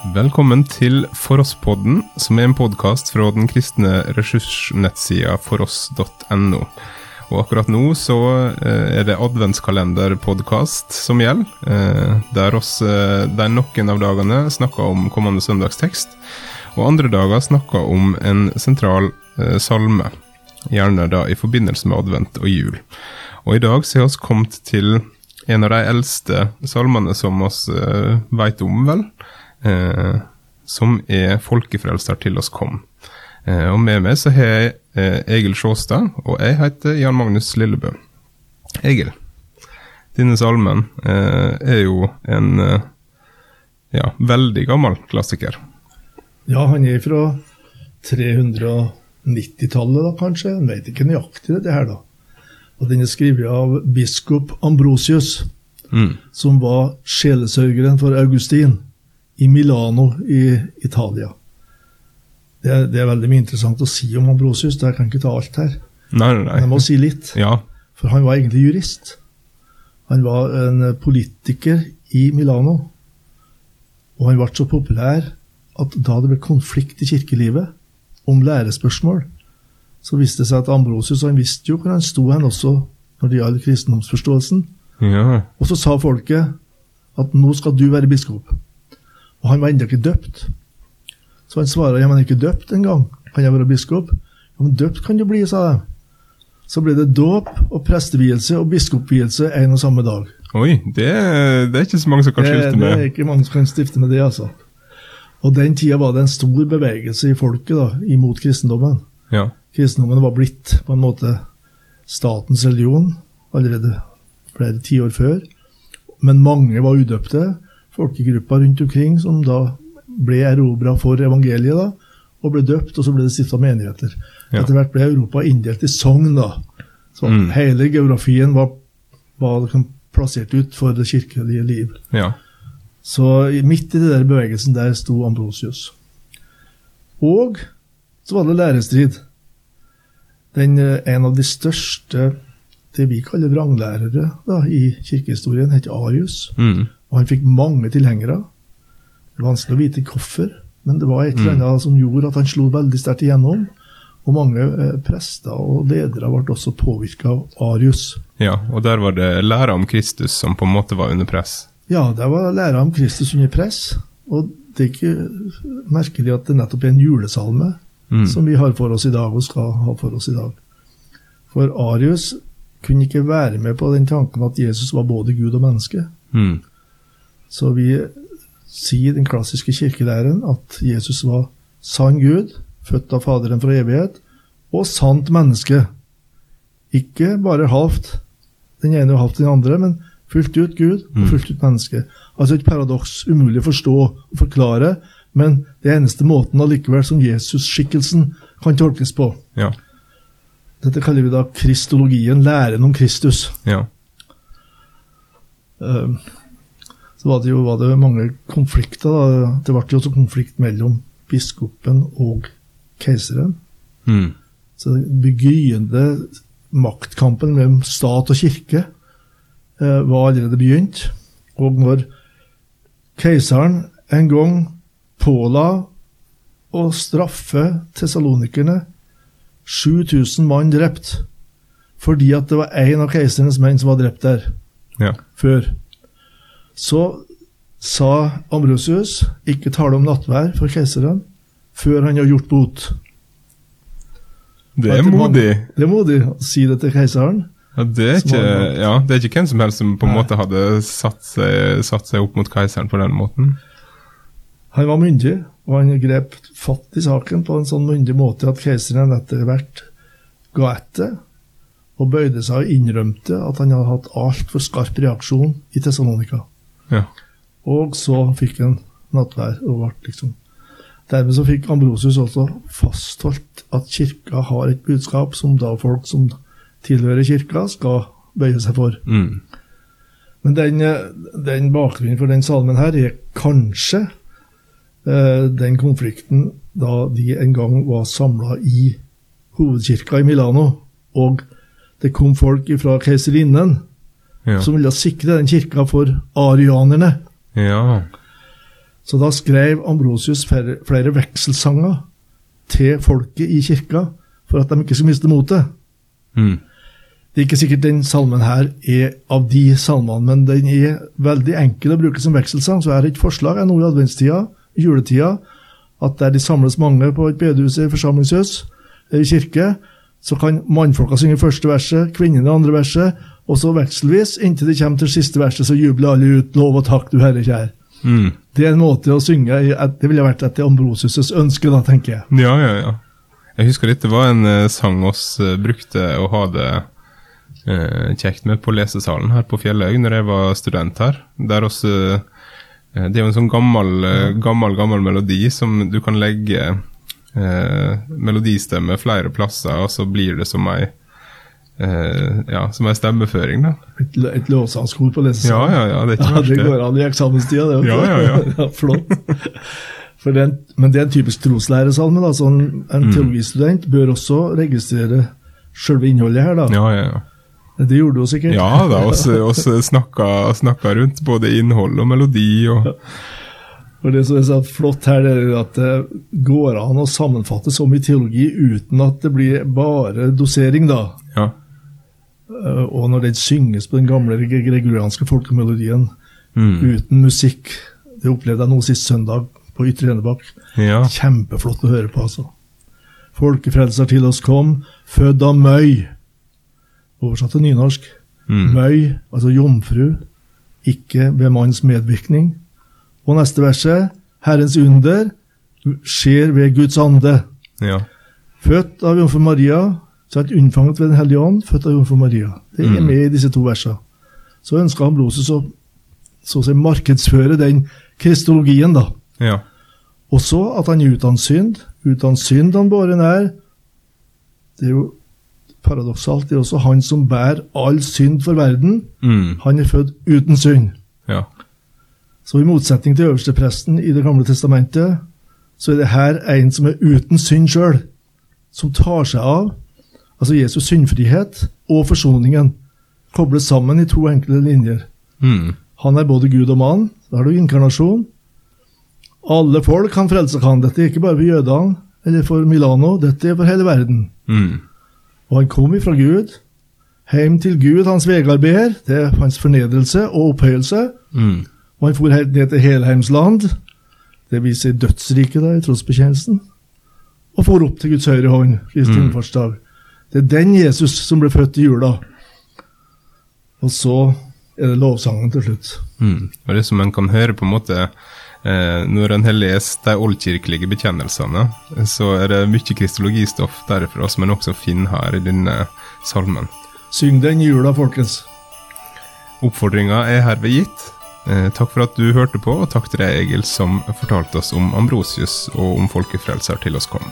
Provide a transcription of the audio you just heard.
Velkommen til Foross-podden, som er en podkast fra den kristne ressursnettsida foross.no. Og akkurat nå så eh, er det adventskalenderpodkast som gjelder, eh, der oss der noen av dagene snakker om kommende søndagstekst, og andre dager snakker om en sentral salme, gjerne da i forbindelse med advent og jul. Og i dag så har vi kommet til en av de eldste salmene som oss veit om, vel eh, som er 'Folkefrelser til oss kom'. Eh, og Med meg så har jeg eh, Egil Sjåstad, og jeg heter Jan Magnus Lillebø. Egil, denne salmen eh, er jo en eh, ja, veldig gammel klassiker. Ja, han er fra 390-tallet, da kanskje. Jeg vet ikke nøyaktig det her, da. Og Den er skrevet av biskop Ambrosius, mm. som var sjelesørgeren for Augustin i Milano i Italia. Det det er, veldig mye interessant å si om Ambrosius. Jeg kan ikke ta alt her. Nei, nei. Men jeg må si litt. Ja. For han var egentlig jurist. Han var en politiker i Milano. Og han ble så populær at da det ble konflikt i kirkelivet om lærespørsmål, så viste det seg at Ambrosius han visste jo hvor han sto hen også når det gjaldt kristendomsforståelsen. Ja. Og så sa folket at nå skal du være biskop. Og han var ennå ikke døpt. Så han svarer ja, men jeg ikke døpt engang. Kan jeg være biskop? Ja, men døpt kan du bli, sa de. Så ble det dåp og prestevielse og biskopvielse en og samme dag. Oi, det, det, er ikke så mange som kan stifte med. Det er ikke mange som kan stifte med det, altså. Og den tida var det en stor bevegelse i folket da, imot kristendommen. Ja. Kristendommen var blitt på en måte statens religion allerede flere tiår før. Men mange var udøpte folkegrupper rundt omkring som da ble erobra for evangeliet, da, og ble døpt, og så ble det stifta menigheter. Ja. Etter hvert ble Europa inndelt i sogn. da. Så mm. hele geografien var, var plassert ut for det kirkelige liv. Ja. Så midt i den der bevegelsen der sto Ambrosius. Og så var det lærestrid. Den, eh, en av de største det vi kaller vranglærere da, i kirkehistorien, het Arius. Mm. Og han fikk mange tilhengere. Det er vanskelig å vite hvorfor, men det var et eller mm. annet som gjorde at han slo veldig sterkt igjennom. Og mange eh, prester og ledere ble også påvirka av Arius. Ja, og der var det læra om Kristus som på en måte var under press? Ja, der var læra om Kristus under press. Og det er ikke merkelig at det nettopp er en julesalme mm. som vi har for oss i dag, og skal ha for oss i dag. For Arius kunne ikke være med på den tanken at Jesus var både Gud og menneske. Mm. Så vi sier den klassiske kirkelæren at Jesus var sann Gud, født av Faderen fra evighet, og sant menneske. Ikke bare halvt den ene og halvt den andre, men fullt ut Gud og mm. fullt ut menneske. Altså et paradoks umulig å forstå og forklare, men det er eneste måten allikevel som Jesus-skikkelsen kan tolkes på. Ja. Dette kaller vi da kristologien, læren om Kristus. Ja. Uh, så var det jo var det mange konflikter. Da. Det ble jo også konflikt mellom biskopen og keiseren. Mm. Så begynnende maktkampen mellom stat og kirke eh, var allerede begynt. Og når keiseren en gang påla å straffe tessalonikerne 7000 mann drept fordi at det var én av keiserens menn som var drept der ja. før. Så sa Ambrosius ikke tale om nattvær for keiseren før han har gjort bot. Det er modig. Det er modig å si det til keiseren. Ja, det er ikke, ja, det er ikke hvem som helst som på en måte hadde satt seg, satt seg, opp mot keiseren på den måten. Han var myndig, og han grep fatt i saken på en sånn myndig måte at keiseren etter hvert ga etter og bøyde seg og innrømte at han hadde hatt altfor skarp reaksjon i Tessalonika. Ja. Og så fikk han nattvær. og ble liksom Dermed så fikk Ambrosius også fastholdt at kirka har et budskap som da folk som tilhører kirka, skal bøye seg for. Mm. Men den, den, bakgrunnen for den salmen her er kanskje eh, den konflikten da de en gang var samla i hovedkirka i Milano, og det kom folk fra keiserinnen ja. som ville sikre den kirka for arianerne. Ja. Så da skrev Ambrosius flere, flere vekselsanger til folket i kirka for at de ikke skulle miste motet. Mm. Det er ikke sikkert den salmen her er av de salmene, men den er veldig enkel å bruke som vekselsang. Så er det et forslag jeg nå i adventstida, i juletida, at der de samles mange på et bedehus i forsamlingshus i kirke, så kan mannfolka synge første verset, kvinnene andre verset, og så vekselvis, inntil det kommer til siste verset, så jubler alle ut 'Lov og takk, du Herre kjær'. Mm. Det er en måte å synge Det ville vært etter Ambrosius' ønske, da, tenker jeg. Ja, ja, ja. Jeg husker dette var en eh, sang oss eh, brukte å ha det eh, kjekt med på lesesalen her på Fjellhaug når jeg var student her. Der også, det er jo en sånn gammel, gammel, gammel melodi som du kan legge eh, melodistemme flere plasser, og så blir det som ei eh, ja, som er stemmeføring, da. Et, et lovsangskor på Ja, ja, ja, det er ikke Ja, det går an i eksamenstida, det. Ja. Ja, ja, ja. Flott. Det en, men det er en typisk troslæresalme. da, så En, en Mm. teologistudent bør også registrere selve innholdet her. da. Ja, ja, ja. Det gjorde du sikkert. Ja da, vi snakka, snakka rundt både innhold og melodi og Og Det som er så flott her, det er at det går an å sammenfatte så mye teologi uten at det blir bare dosering. da. Ja. Eh, Og når den synges på den gamle gre- gregorianske folkemelodien Mm. uten musikk Det opplevde jeg nå sist søndag på Ytre Enebakk. ja. Kjempeflott å høre på, altså. Folkefrelser til oss kom, født av Møy. Oversatt til nynorsk. Mm. Møy, altså jomfru, ikke ved manns medvirkning. Og neste verset, Herrens under skjer ved Guds ande. ja. Født av jomfru Maria, sant, unnfanget ved Den hellige ånd, født av jomfru Maria. Det er Mm. med i disse to versene. Så ønska Ambrosius å så å si markedsføre den kristologien, da. ja. Og så at han er uten synd. Uten synd han båren er. Det er jo paradoksalt. Det er også han som bærer all synd for verden. Mm. Han er født uten synd. ja. Så i motsetning til øverstepresten i Det gamle testamentet, så er det her en som er uten synd sjøl, som tar seg av altså Jesus' syndfrihet og forsoningen, kobles sammen i to enkle linjer. Mm. Han er både Gud og mann. Da har du inkarnasjon. Alle folk kan frelse kan. Dette er ikke bare for jødene eller for Milano, dette er for hele verden. Mm. Og han kom ifra Gud, hjem til Gud, hans vegarbeider. Det er hans fornedrelse og opphøyelse. Mm. Og han for helt ned til Helheimsland, det viser dødsriket der i trosbekjennelsen, og for opp til Guds høyre hånd, Kristi Mm. Det er den Jesus som ble født i jula. Og så er det lovsangen til slutt. Mm. Og det som en kan høre på en måte eh, Når en har lest de oldkirkelige bekjennelsene, så er det mye kristologistoff derfra som en også finner her i denne salmen. Syng den i jula, folkens. Oppfordringa er herved gitt. Eh, takk for at du hørte på, og takk til deg, Egil, som fortalte oss om Ambrosius og om folkefrelser til oss kom.